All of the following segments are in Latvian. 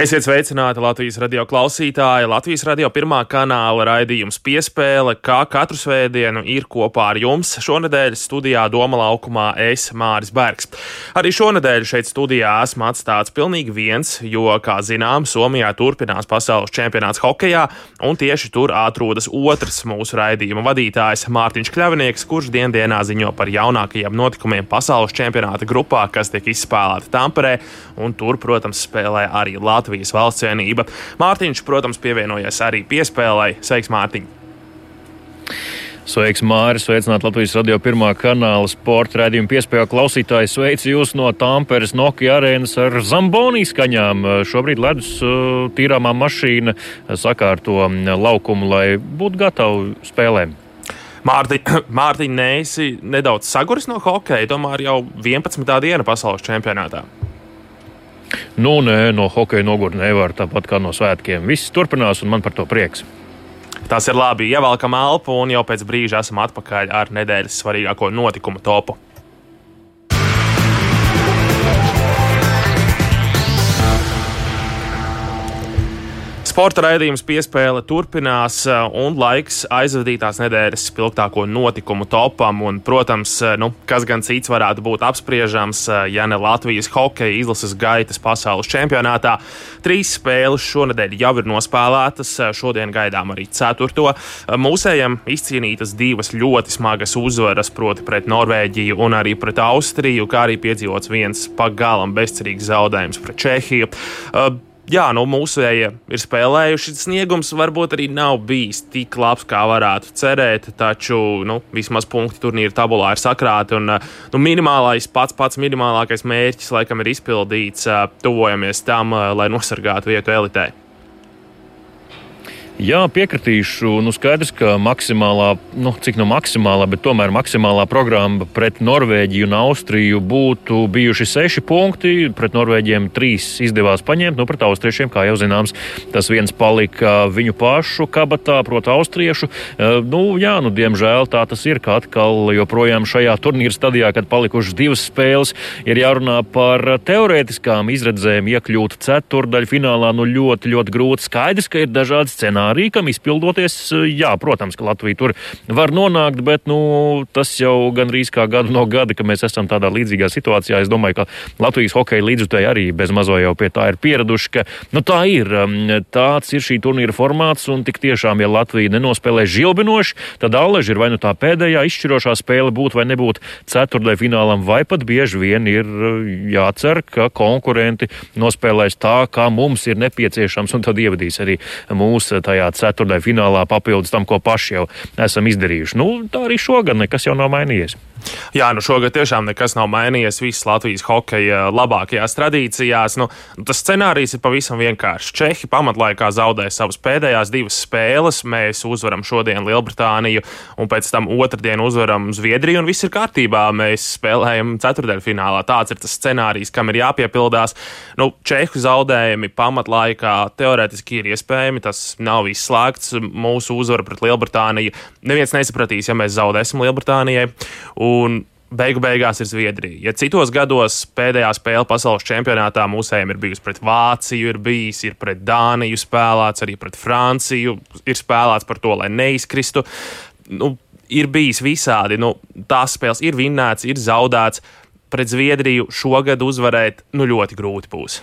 Esiet sveicināti Latvijas radio klausītāji. Latvijas radio pirmā kanāla raidījums piespēle, kā katru svētdienu ir kopā ar jums. Šonadēļ studijā Doma laukumā es Māris Bergs. Arī šonadēļ šeit studijā esmu atstāts pilnīgi viens, jo, kā zinām, Somijā turpinās pasaules čempionāts hokejā, un tieši tur atrodas otrs mūsu raidījuma vadītājs Mārtiņš Kļavinieks, kurš diendienā ziņo par jaunākajiem notikumiem pasaules čempionāta grupā, kas tiek izspēlēta Tamperē, un tur, protams, spēlē arī Latvijas. Latvijas valsts cienība. Mārtiņš, protams, pievienojies arī piespēlē. Sveiks, Mārtiņ! Sveiks, Mārcis! Sveicināt Latvijas radio pirmā kanāla sporta redzējumu piespēju klausītāju. Sveicu jūs no Tamperes Nokia arēnas ar Zambonī skaņām. Šobrīd ledus uh, tīrāmā mašīna sakārto laukumu, lai būtu gatavi spēlēm. Mārtiņ, Mārtiņ Nēsi nedaudz saguris no hokeja, tomēr jau 11. diena pasaules čempionātā. Nu, nē, no hokeja nogurt nevar tāpat kā no svētkiem. Viss turpinās, un man par to prieks. Tas ir labi. Ievelkam elpu, un jau pēc brīža esam atpakaļ ar nedēļas svarīgāko notikumu topu. Sporta raidījums piespēle turpinās, eh, un laiks aizvadītās nedēļas spilgtāko notikumu topam. Un, protams, eh, nu, kas gan cits varētu būt apspriežams, eh, ja ne Latvijas hokeja izlases gaitas pasaules čempionātā. Trīs spēles šonadēļ jau ir nospēlētas, šodien gaidām arī ceturto. Mūsējiem izcīnītas divas ļoti smagas uzvaras, proti pret Norvēģiju un arī pret Austriju, kā arī piedzīvots viens pagalam bezcerīgs zaudējums pret Čehiju jā, nu, mūsējie ir spēlējuši. Sniegums varbūt arī nav bijis tik labs, kā varētu cerēt, taču nu, vismaz punkti turnīra tabulā ir sakrāti. Un, nu, minimālais, pats pats minimālākais mērķis laikam ir izpildīts. Tuvojamies tam, lai nosargātu vietu elitei. Jā, piekritīšu. Nu, skaidrs, ka maksimālā, nu, cik no maksimālā, bet tomēr maksimālā programma pret Norvēģiju un Austriju būtu bijuši seši punkti. Pret Norvēģiem trīs izdevās paņemt, nu, pret Austriešiem, kā jau zināms, tas viens palika viņu pašu kabatā, proti, Austriešu. Uh, nu, jā, nu, diemžēl tā tas ir, ka atkal joprojām šajā turnīra stadijā, kad palikušas divas spēles, ir jārunā par teorētiskām izredzēm iekļūt ceturdaļfinālā. Nu, ļoti, ļoti grūti. Skaidrs, ka ir dažādi scenāriji scenāriju, kam izpildoties, jā, protams, ka Latvija tur var nonākt, bet nu, tas jau gandrīz kā gadu no gada, ka mēs esam tādā līdzīgā situācijā. Es domāju, ka Latvijas hokeja līdzutēji arī bez mazo jau pie tā ir pieraduši, ka nu, tā ir. Tāds ir šī turnīra formāts, un tik tiešām, ja Latvija nenospēlē žilbinoši, tad Alleži ir vai nu tā pēdējā izšķirošā spēle būt vai nebūt ceturtajā finālam, vai pat bieži vien ir jācer, ka konkurenti nospēlēs tā, kā mums ir nepieciešams, un tad ievadīs arī mūsu tajā tajā ceturtajā finālā papildus tam, ko paši jau esam izdarījuši. Nu, tā arī šogad nekas jau nav mainījies. Jā, nu šogad tiešām nekas nav mainījies. Visas Latvijas hokeja labākajās tradīcijās. Nu, tas scenārijs ir pavisam vienkāršs. Čehi pamatlaikā zaudēja savas pēdējās divas spēles. Mēs uzvaram šodien Lielbritāniju, un pēc tam otrdien uzvaram Zviedriju, un viss ir kārtībā. Mēs spēlējam ceturdaļfinālā. Tāds ir tas scenārijs, kam ir jāpiepildās. Nu, Čehu zaudējumi pamatlaikā teorētiski ir iespējami. Tas nav izslēgts. Mūsu uzvara pret Lielbritāniju neviens nesapratīs, ja mēs zaudēsim Lielbritānijai. Un beigu beigās ir Zviedrija. Ja citos gados pēdējā spēle pasaules čempionātā mūsējiem ir bijusi pret Vāciju, ir bijis, ir pret Dāniju spēlēts, arī pret Franciju ir spēlēts par to, lai neizkristu. Nu, ir bijis visādi. Nu, tās spēles ir vinnētas, ir zaudētas. Pret Zviedriju šogad uzvarēt nu, ļoti grūti būs.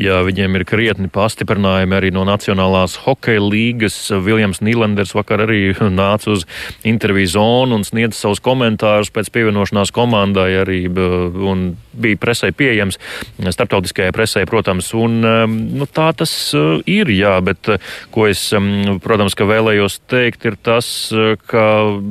Jā, viņiem ir krietni pastiprinājumi arī no Nacionālās hokeja līgas. Viljams Nīlenders vakar arī nāca uz interviju zonu un sniedza savus komentārus pēc pievienošanās komandai arī un bija presē pieejams, starptautiskajai presē, protams. Un, um, nu, tā tas uh, ir, jā, bet uh, ko es, um, protams, ka vēlējos teikt, ir tas, uh, ka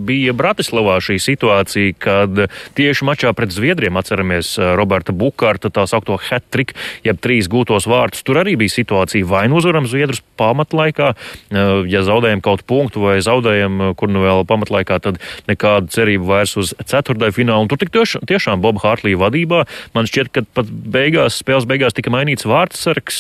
bija Bratislavā šī situācija, kad tieši mačā pret Zviedriem atceramies Roberta Bukārta tā saukto hat-trick, jeb trīs gūto tos vārtus. Tur arī bija situācija, vai nu uzvaram Zviedrus pamatlaikā, eh, ja zaudējam kaut punktu, vai zaudējam, eh, kur nu vēl pamatlaikā, tad nekāda cerība vairs uz ceturtajā finālu. Un tur tik tiešām Boba Hārtlīja vadībā Man šķiet, ka pat beigās, spēles beigās tika mainīts vārdsargs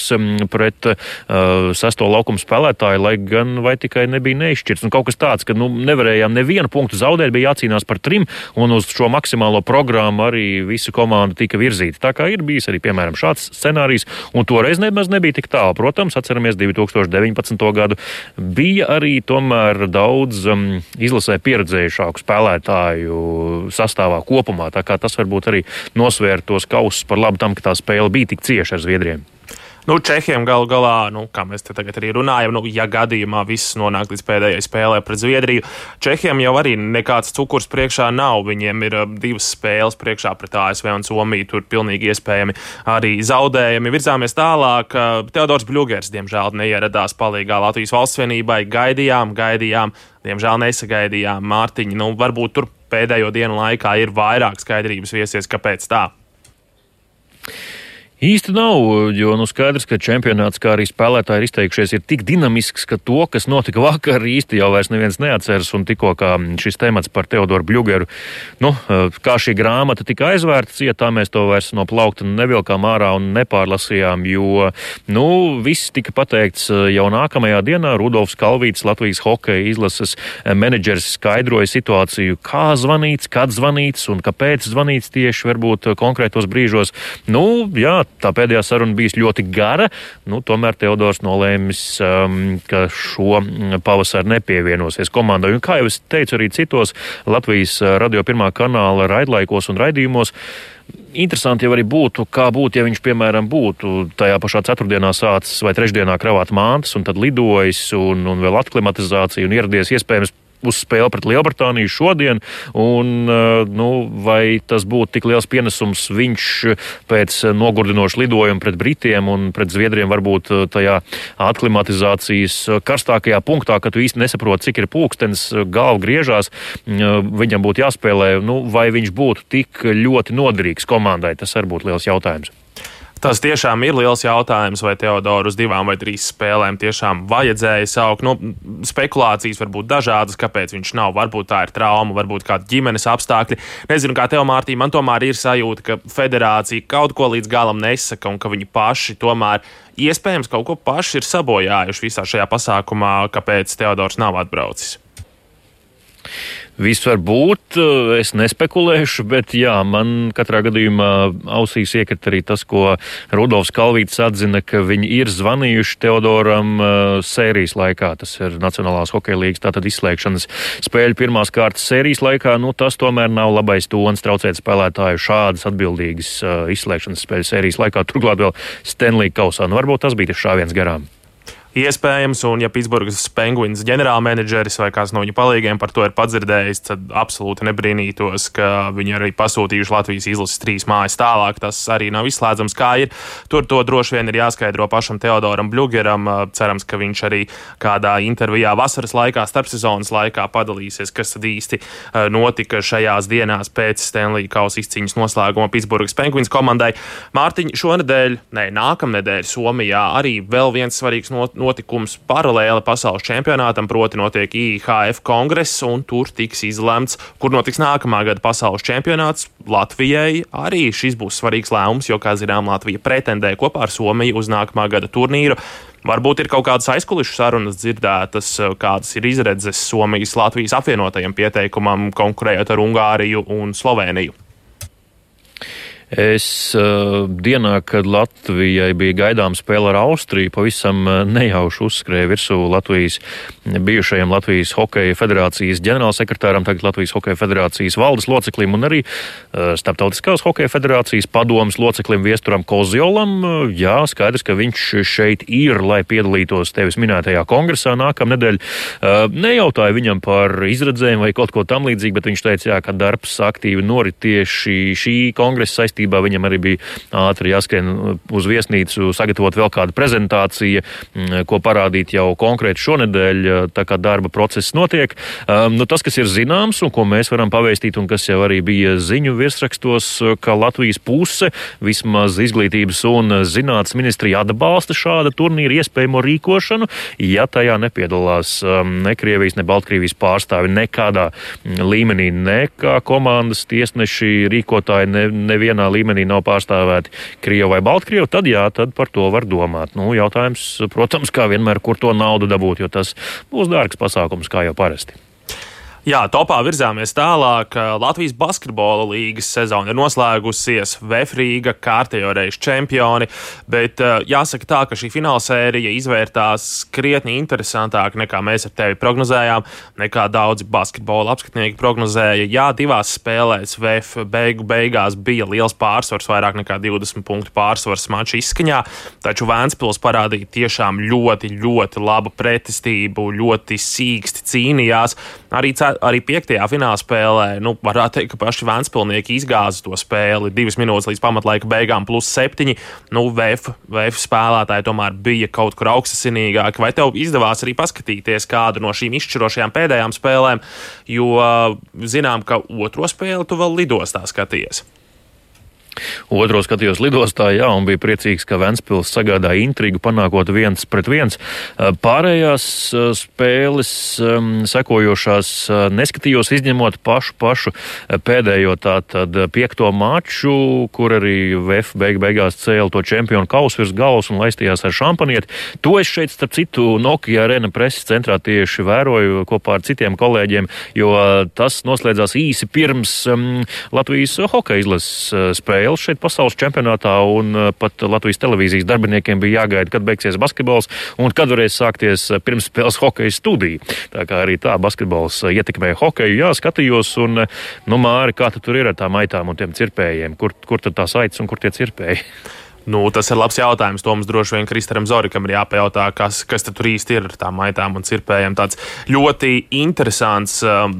pret uh, sesto laukumu spēlētāju, lai gan vai tikai nebija neizšķirts. Un kaut kas tāds, ka nu, nevarējām nevienu punktu zaudēt, bija jācīnās par trim, un uz šo maksimālo programmu arī visa komanda tika virzīta. Tā kā ir bijis arī, piemēram, šāds scenārijs, un toreiz nemaz nebija tik tālu. Protams, atceramies 2019. gadu, bija arī tomēr daudz um, izlasē pieredzējušāku spēlētāju sastāvā kopumā. Tā kā tas varbūt arī nosvēra tos kausus par labu tam, ka tā spēle bija tik cieša ar Zviedriem. Nu, Čehiem galu galā, nu, kā mēs te tagad arī runājam, nu, ja gadījumā viss nonāk līdz pēdējai spēlē pret Zviedriju, Čehiem jau arī nekāds cukurs priekšā nav. Viņiem ir divas spēles priekšā pret ASV un Somiju. Tur pilnīgi iespējami arī zaudējumi. Virzāmies tālāk. Teodors Bļūgers, diemžēl, neieradās palīgā Latvijas valsts vienībai. Gaidījām, gaidījām, diemžēl nesagaidījām. Mārtiņi, nu, varbūt tur pēdējo dienu laikā ir vairāk skaidrības viesies, kāpēc tā. Īsti nav, jo nu, skaidrs, ka čempionāts, kā arī spēlētāji ir izteikušies, ir tik dinamisks, ka to, kas notika vakar, īsti jau vairs neviens neatceras. Un tikko šis temats par Teodoru Bļugeru, nu, kā šī grāmata tika aizvērta, cietā mēs to vairs no plaukta nevilkām ārā un nepārlasījām, jo nu, viss tika pateikts jau nākamajā dienā. Rudolfs Kalvīts, Latvijas hokeja izlases menedžers, skaidroja situāciju, kā zvanīts, kad zvanīts un kāpēc zvanīts tieši varbūt konkrētos brīžos. Nu, jā, tā pēdējā saruna bijusi ļoti gara. Nu, tomēr Teodors nolēmis, um, ka šo pavasaru nepievienosies komandai. Un, kā jau es teicu, arī citos Latvijas uh, radio pirmā kanāla raidlaikos un raidījumos. Interesanti jau arī būtu, kā būtu, ja viņš, piemēram, būtu tajā pašā ceturtdienā sācis vai trešdienā kravāt mantas un tad lidojis un, un vēl aklimatizāciju un ieradies iespējams uz spēli pret Lielbritāniju šodien, un eh, nu, vai tas būtu tik liels pienesums viņš pēc nogurdinoša lidojuma pret Britiem un pret Zviedriem varbūt eh, tajā aklimatizācijas karstākajā punktā, ka tu īsti nesaproti, cik ir pulkstenis, galva griežās, viņam būtu jāspēlē, nu, vai viņš būtu tik ļoti noderīgs komandai, tas arī būtu liels jautājums. Tas tiešām ir liels jautājums, vai Teodoru uz divām vai trīs spēlēm tiešām vajadzēja saukt. Nu, spekulācijas var būt dažādas, kāpēc viņš nav. Varbūt tā ir trauma, varbūt kāda ģimenes apstākļi. Nezinu, kā tev, Mārtiņ, man tomēr ir sajūta, ka federācija kaut ko līdz galam nesaka un ka viņi paši tomēr iespējams kaut ko paši ir sabojājuši visā šajā pasākumā, kāpēc Teodors nav atbraucis. Viss var būt, eh, es nespekulēšu, bet jā, man katrā gadījumā ausīs iekrit arī tas, ko Rudolfs Kalvīts atzina, ka viņi ir zvanījuši Teodoram uh, sērijas laikā. Tas ir Nacionālās hokeja līgas tātad izslēgšanas spēļu pirmās kārtas sērijas laikā. Nu, tas tomēr nav labais tons traucēt spēlētāju šādas atbildīgas uh, izslēgšanas spēļu sērijas laikā. Turklāt vēl Stenlī kausā. Nu, varbūt tas bija tas šāviens garām iespējams, un ja Pitsburgas Penguins ģenerālmenedžeris vai kāds no viņu palīgiem par to ir padzirdējis, tad absolūti nebrīnītos, ka viņi arī pasūtījuši Latvijas izlases trīs mājas tālāk. Tas arī nav izslēdzams, kā ir. Tur to droši vien ir jāskaidro pašam Teodoram Blugeram. Cerams, ka viņš arī kādā intervijā vasaras laikā, starpsezonas laikā padalīsies, kas tad īsti notika šajās dienās pēc Stanley Kausa izcīņas noslēguma Pitsburgas Penguins komandai. Mārtiņ, šonadēļ, ne, nākamnedēļ Somijā arī vēl viens svarīgs not notikums paralēli pasaules čempionātam, proti notiek IHF kongress, un tur tiks izlemts, kur notiks nākamā gada pasaules čempionāts. Latvijai arī šis būs svarīgs lēmums, jo, kā zinām, Latvija pretendē kopā ar Somiju uz nākamā gada turnīru. Varbūt ir kaut kādas aizkulisku sarunas dzirdētas, kādas ir izredzes Somijas Latvijas apvienotajam pieteikumam konkurējot ar Ungāriju un Sloveniju. Es uh, dienā, kad Latvijai bija gaidām spēle ar Austriju, pavisam nejauši uzskrēja virsū Latvijas bijušajam Latvijas Hokeja federācijas ģenerālsekretāram, tagad Latvijas Hokeja federācijas valdes loceklim un arī uh, Starptautiskās Hokeja federācijas padomas loceklim Viesturam Kozjolam. Uh, jā, skaidrs, ka viņš šeit ir, lai piedalītos tevis minētajā kongresā nākamnedēļ. Uh, nejautāja viņam par izredzēm vai kaut ko tam līdzīgu, bet viņš teica, jā, ka darbs aktīvi norit tieši šī kongresa saistībā saistībā viņam arī bija ātri jāskrien uz viesnīcu, sagatavot vēl kādu prezentāciju, mm, ko parādīt jau konkrēti šonedēļ, tā kā darba process notiek. Nu, tas, kas ir zināms un ko mēs varam pavēstīt, un kas jau arī bija ziņu virsrakstos, ka Latvijas puse vismaz izglītības un zinātnes ministrija atbalsta šāda turnīra iespējamo rīkošanu, ja tajā nepiedalās ne Krievijas, ne Baltkrievijas pārstāvi nekādā līmenī, ne kā komandas tiesneši, rīkotāji, ne, nevienā līmenī nav pārstāvēti Krievi vai Baltkrievi, tad jā, tad par to var domāt. Nu, jautājums, protams, kā vienmēr, kur to naudu dabūt, jo tas būs dārgs pasākums, kā jau parasti. Jā, topā virzāmies tālāk. Latvijas basketbola līgas sezona ir noslēgusies. Vēfrīga kārtējo reizi čempioni, bet jāsaka tā, ka šī fināla sērija izvērtās krietni interesantāk nekā mēs ar tevi prognozējām, nekā daudzi basketbola apskatnieki prognozēja. Jā, divās spēlēs VF beigu beigās bija liels pārsvars, vairāk nekā 20 punktu pārsvars mača izskaņā, taču Vēnspils parādīja tiešām ļoti, ļoti labu pretestību, ļoti sīksti cīnījās. Arī arī piektajā finālspēlē, nu, varētu teikt, ka paši Vēnspilnieki izgāza to spēli divas minūtes līdz pamatlaika beigām, plus septiņi. Nu, VF, VF spēlētāji tomēr bija kaut kur augstasinīgāki. Vai tev izdevās arī paskatīties kādu no šīm izšķirošajām pēdējām spēlēm, jo zinām, ka otro spēli tu vēl lidostā skaties? Otro skatījos lidostā, jā, un bija priecīgs, ka Ventspils sagādāja intrigu, panākot viens pret viens. Pārējās spēles sekojošās neskatījos, izņemot pašu, pašu pēdējo tātad piekto maču, kur arī VF beig beigās cēla to čempionu kausu virs galvas un laistījās ar šampanieti. To es šeit, starp citu, Nokia arēna preses centrā tieši vēroju kopā ar citiem kolēģiem, jo tas noslēdzās īsi pirms um, Latvijas hokeja izlases spēles šeit pasaules čempionātā, un uh, pat Latvijas televīzijas darbiniekiem bija jāgaida, kad beigsies basketbols un kad varēs sākties uh, pirmspēles hokeja studija. Tā kā arī tā basketbols uh, ietekmē hokeju, jā, skatījos, un, nu, Māri, kā tu tur ir ar tām aitām un tiem cirpējiem, kur, kur tad tās aitas un kur tie cirpēji? Nu, tas ir labs jautājums. To mums droši vien Kristaram Zorikam ir jāpajautā, kas, kas tur īsti ir ar tām maitām un cirpējiem. Tāds ļoti interesants um,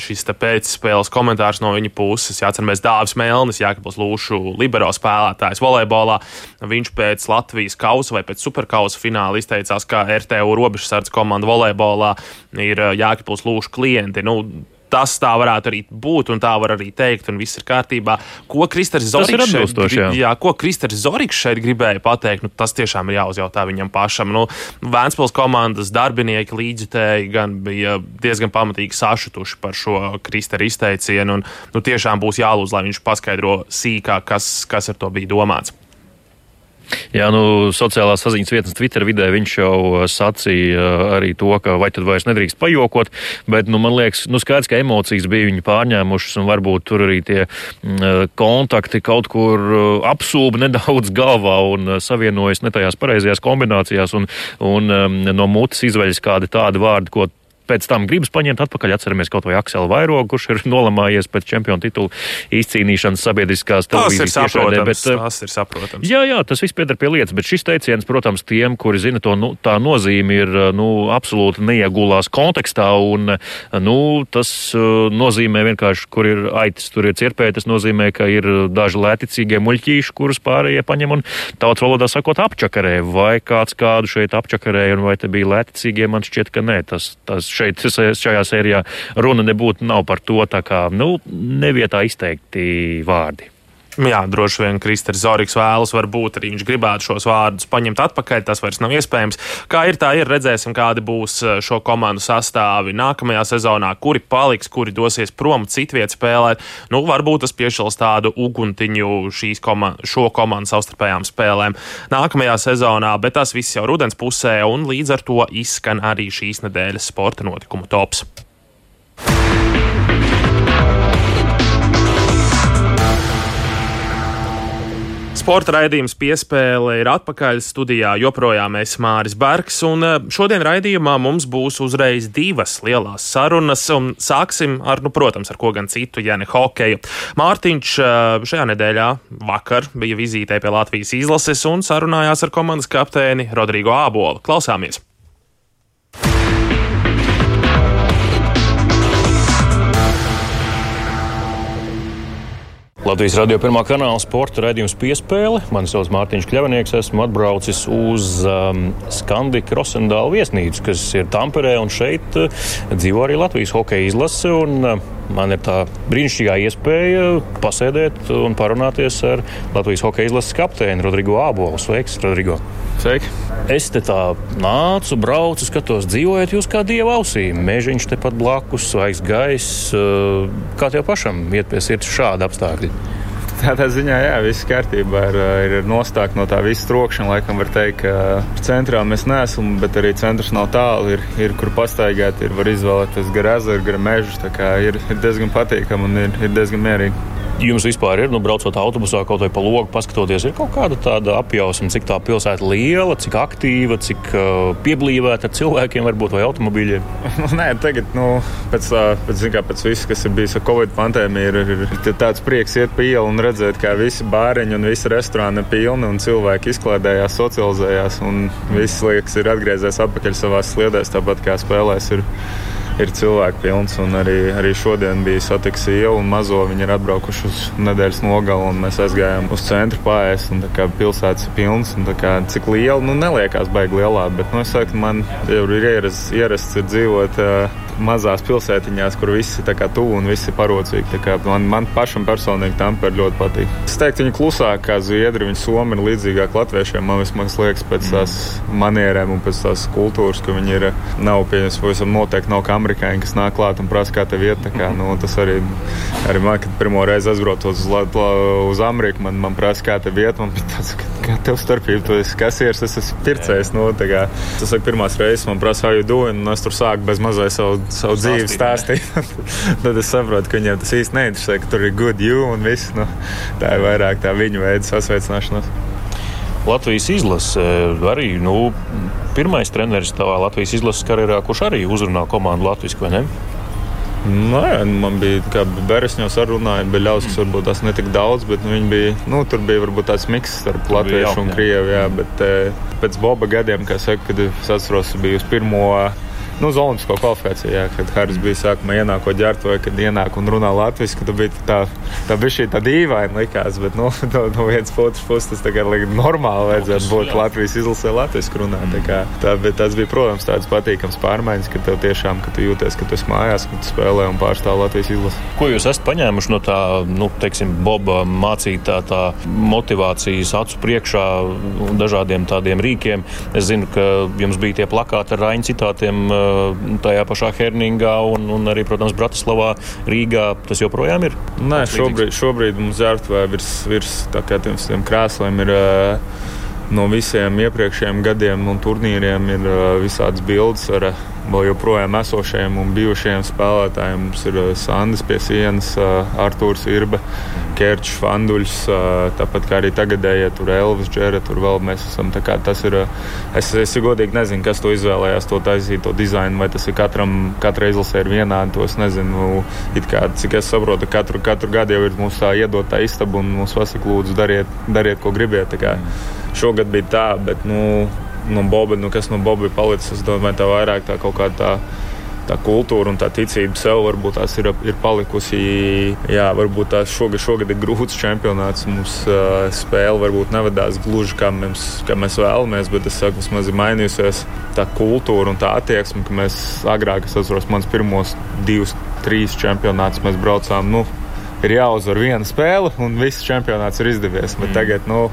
šis pēcspēles komentārs no viņa puses. Jāatcerās, Dāvis Melnis, Jākapils Lūšu libero spēlētājs volejbolā. Viņš pēc Latvijas kausa vai pēc superkausa fināla izteicās, ka RTU robežsardze komanda volejbolā ir uh, Jākapils Lūšu klienti. Nu, tas tā varētu arī būt, un tā var arī teikt, un viss ir kārtībā. Ko Kristers Zorigs šeit, jā. Jā, ko Kristers Zorigs šeit gribēja pateikt, nu, tas tiešām ir jāuzjautā viņam pašam. Nu, Vēnspils komandas darbinieki līdzitēji gan bija diezgan pamatīgi sašutuši par šo Kristera izteicienu, un nu, tiešām būs jālūdz, lai viņš paskaidro sīkāk, kas, kas ar to bija domāts. Jā, nu, sociālās saziņas vietnes Twitter vidē viņš jau uh, sacīja uh, arī to, ka vai tad vairs nedrīkst pajokot, bet, nu, man liekas, nu, skaidrs, ka emocijas bija viņu pārņēmušas un varbūt tur arī tie mm, uh, kontakti kaut kur apsūba nedaudz galvā un savienojas ne tajās pareizajās kombinācijās un, un um, no mutes izveļas kādi tādi vārdi, ko pēc tam gribas paņemt atpakaļ. Atceramies kaut vai Akselu Vairogu, kurš ir nolamājies pēc čempionu titulu izcīnīšanas sabiedriskās televīzijas tiešraidē. Bet, tas ir saprotams. Jā, jā, tas viss pieder pie lietas, bet šis teiciens, protams, tiem, kuri zina to, nu, tā nozīme ir nu, absolūti neiegulās kontekstā, un nu, tas nozīmē vienkārši, kur ir aitas, tur ir cirpēji, tas nozīmē, ka ir daži lēticīgie muļķīši, kurus pārējie paņem un tautas valodā sakot apčakarē, vai kāds kādu šeit apčakarē, un vai te bija lēticīgie, man šķiet, ka nē, tas, tas šeit šajā sērijā runa nebūtu nav par to, tā kā nu, nevietā izteikti vārdi. Jā, droši vien Kristers Zorigs vēlas, varbūt arī viņš gribētu šos vārdus paņemt atpakaļ. Tas vairs nav iespējams. Kā ir, tā ir. Redzēsim, kādi būs eh, šo komandu sastāvi nākamajā sezonā, kuri paliks, kuri dosies prom citviet spēlēt. Nu, varbūt tas piešķils tādu uguntiņu šīs koma šo komandu savstarpējām spēlēm nākamajā sezonā, bet tas viss jau rudens pusē, un līdz ar to izskan arī šīs nedēļas sporta notikumu tops. Sporta raidījums piespēle ir atpakaļ studijā. Joprojām es Māris Bergs, un eh, šodien raidījumā mums būs uzreiz divas lielas sarunas. Sāksim ar, nu, protams, ar ko gan citu, ja ne hokeju. Mārtiņš eh, šajā nedēļā vakar bija vizītē pie Latvijas izlases un sarunājās ar komandas kapteini Rodrigo Ābolu. Klausāmies! Latvijas radio pirmā kanāla sporta raidījums piespēle. Mani sauc Mārtiņš Kļavnieks. Esmu atbraucis uz um, Skandika Rosendāla viesnīcu, kas ir Tamperē, un šeit uh, dzīvo arī Latvijas hokeja izlase. Un, uh, man ir tā brīnišķīgā iespēja pasēdēt un parunāties ar Latvijas hokeja izlases kapteini Rodrigo Ābolu. Sveiks, Rodrigo! Sveiki! Es te tā nācu, braucu, skatos, dzīvojat jūs kā dieva ausī. Mežiņš tepat blakus, svaigs gaiss. Uh, kā tev pašam iet pie sirds šādi apstākļi? Tādā ziņā, jā, viss kārtībā ir, ir nostākt no tā visa trokšņa. Laikam var teikt, ka centrā mēs neesam, bet arī centrs nav tālu. Ir, ir kur pastaigāt, ir var izvēlēties gar ezeru, gar mežu. Tā kā ir, ir diezgan patīkami un ir, ir diezgan mierīgi. Jums vispār ir, nu, braucot autobusā, kaut vai pa logu, paskatoties, ir kaut kāda tāda apjausma, cik tā pilsēta liela, cik aktīva, cik uh, pieblīvēta ar cilvēkiem, varbūt vai automobīļiem? Nu, nē, tagad, nu, pēc, pēc, kā, pēc viss, kas ir bijis ar Covid pandēmiju, ir, ir tāds prieks iet pa ielu un redzēt, kā visi bāriņi un visi restorāni ir pilni un cilvēki izklaidējās, socializējās un viss liekas ir atgriezies atpakaļ savās sliedēs, tāpat kā spēlēs. Ir, ir cilvēku pilns. Arī, arī šodien bija satiks iela un mazo. Viņi ir atbraukuši uz nedēļas nogalu un mēs aizgājām uz centru pārējais. Pilsētas ir pilns. Kā, cik liela, nu neliekās baigi lielā, bet nu, es saku, man jau ir ierasts, ierasts ir dzīvot. Uh, mazās pilsētiņās, kur viss ir tuvu un viss ir parocīgi. Man, man pašam personīgi Tampere ļoti patīk. Es teiktu, viņi klusāk kā zviedri, viņi somi ir līdzīgāk latviešiem. Man vismaz liekas pēc tās manierēm un pēc tās kultūras, ka viņi ir nav pieņemts, pavisam noteikti nav kā amerikāņi, kas nāk klāt un prasa, kā tev iet. Kā, nu, tas arī, arī man, kad pirmo reizi aizbraucot uz, uz Ameriku, man, man prasa, kā tev iet. Man bija tāds, ka kā tev starpība, tu esi kasieris, es esmu pircējs. Nu, tas ir pirmās reizes, man prasa, how you doing, un es tur sāku bez mazai savu savu dzīvi stāstīt. tad es saprotu, ka viņiem tas īsti neinteresē, ka tur ir good you un viss. Nu, tā ir vairāk tā viņa veida sasveicināšanās. Latvijas izlase arī nu, pirmais treneris tavā Latvijas izlases karjerā, kurš arī uzrunā komandu Latvijas vai ne? Nē, man bija kā Beresņos arī runāja, bija ļaus, kas varbūt tās netik daudz, bet nu, viņi bija, nu, tur bija varbūt tāds miks starp latviešu un krievu, jā, bet pēc Boba gadiem, kā saka, kad es atceros, bija uz pirmo nu, uz Olimpisko kvalifikāciju, jā, kad Haris bija sākumā ienākot ģērbtuve, kad ienāk un runā latviešu, tad bija tā, tā bija šī tā dīvaina likās, bet, nu, no, no vienas otras puses tas tagad like, normāli vajadzētu būt Latvijas izlasē latviešu runā. Tā kā, tā, tas bija, protams, tāds patīkams pārmaiņas, ka tev tiešām, ka tu jūties, ka tu esi mājās, ka tu spēlē un pārstāv Latvijas izlasi. Ko jūs esat paņēmuši no tā, nu, teiksim, Boba mācītā tā motivācijas acu priekšā dažādiem tādiem rīkiem? Es zinu, ka jums bija tie plakāti ar Raņa citātiem tajā pašā Herningā un, un arī, protams, Bratislavā, Rīgā. Tas joprojām ir? Nē, šobrīd, šobrīd mums ģērbtuvē virs, virs tiem, tiem krēsliem ir. Uh, no visiem iepriekšējiem gadiem un turnīriem ir uh, visādas bildes ar vēl joprojām esošajiem un bijušajiem spēlētājiem. Mums ir uh, Sandis pie sienas, Artūrs Irba, Kerčs, Fanduļs, tāpat kā arī tagadējie tur Elvis, Džere, tur vēl mēs esam. Tas ir, es, es godīgi nezinu, kas to izvēlējās, to taisīt, to dizainu, vai tas ir katram, katrai izlasē ir vienādi, to es nezinu. It kā, cik es saprotu, katru, katru gadu jau ir mums tā iedotā istaba un mums pasaka, lūdzu, dariet, dariet ko gribiet. Šogad bija tā, bet nu, no Boba, nu, kas no Boba ir palicis, es domāju, tā vairāk tā kaut kāda tā tā kultūra un tā ticība sev varbūt tās ir, ir palikusi. Jā, varbūt tās šogad, šogad ir grūts čempionāts. Mums uh, spēle varbūt nevedās gluži kā mēs, kā mēs vēlamies, bet es saku, vismaz ir mainījusies tā kultūra un tā attieksme, ka mēs agrāk, es atceros, mans pirmos divus, trīs čempionātus mēs braucām. Nu, ir jāuzvar viena spēle, un viss čempionāts ir izdevies. Bet mm. tagad, nu,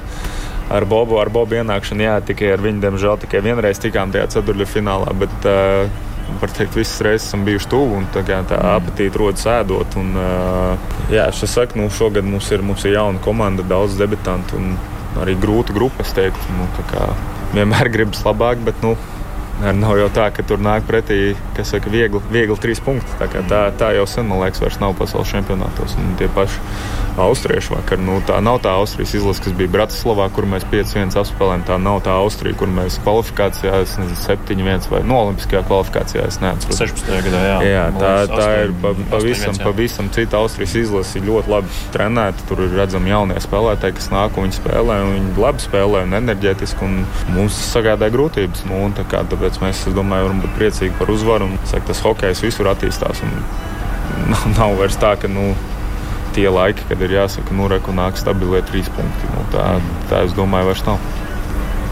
ar Bobu, ar Bobu ienākšanu, jā, tikai ar viņu, diemžēl, tikai vienreiz tikām tajā ceturtajā finālā. Bet, uh, var teikt, visas reizes esam bijuši tuvu un tā, tā apetīte rodas ēdot. Un, jā, es saku, nu, šogad mums ir, mums ir jauna komanda, daudz debitantu un arī grūta grupa. Es teiktu, nu, vienmēr gribas labāk, bet nu, Nav jau tā, ka tur nāk pretī, kas saka, viegli, viegli trīs punkti. Tā, tā, tā jau sen, man liekas, vairs nav pasaules čempionātos. Un tie paši austrieši vakar, nu, tā nav tā Austrijas izlase, kas bija Bratislavā, kur mēs 5-1 apspēlējām. Tā nav tā Austrija, kur mēs kvalifikācijā, es nezinu, 7-1 vai no Olimpiskajā kvalifikācijā, es neatceros. 16. gadā, jā. Jā, tā, tā ir pa, pavisam, pavisam cita Austrijas izlase, ļoti labi trenēta. Tur ir redzami jaunie spēlētāji, kas nāk un viņi spēlē, un viņi labi spēlē un enerģētiski, un mums tas sagādā grūtības. Nu, un, kā, tāpēc mēs, domāju, varam būt priecīgi par uzvaru. Un, saka, tas hokejs visur attīstās. Nav, nav vairs tā, ka nu, tie laiki, kad ir jāsaka, nu, reku nāk stabilie trīs punkti. Nu, tā, tā, es domāju, vairs nav.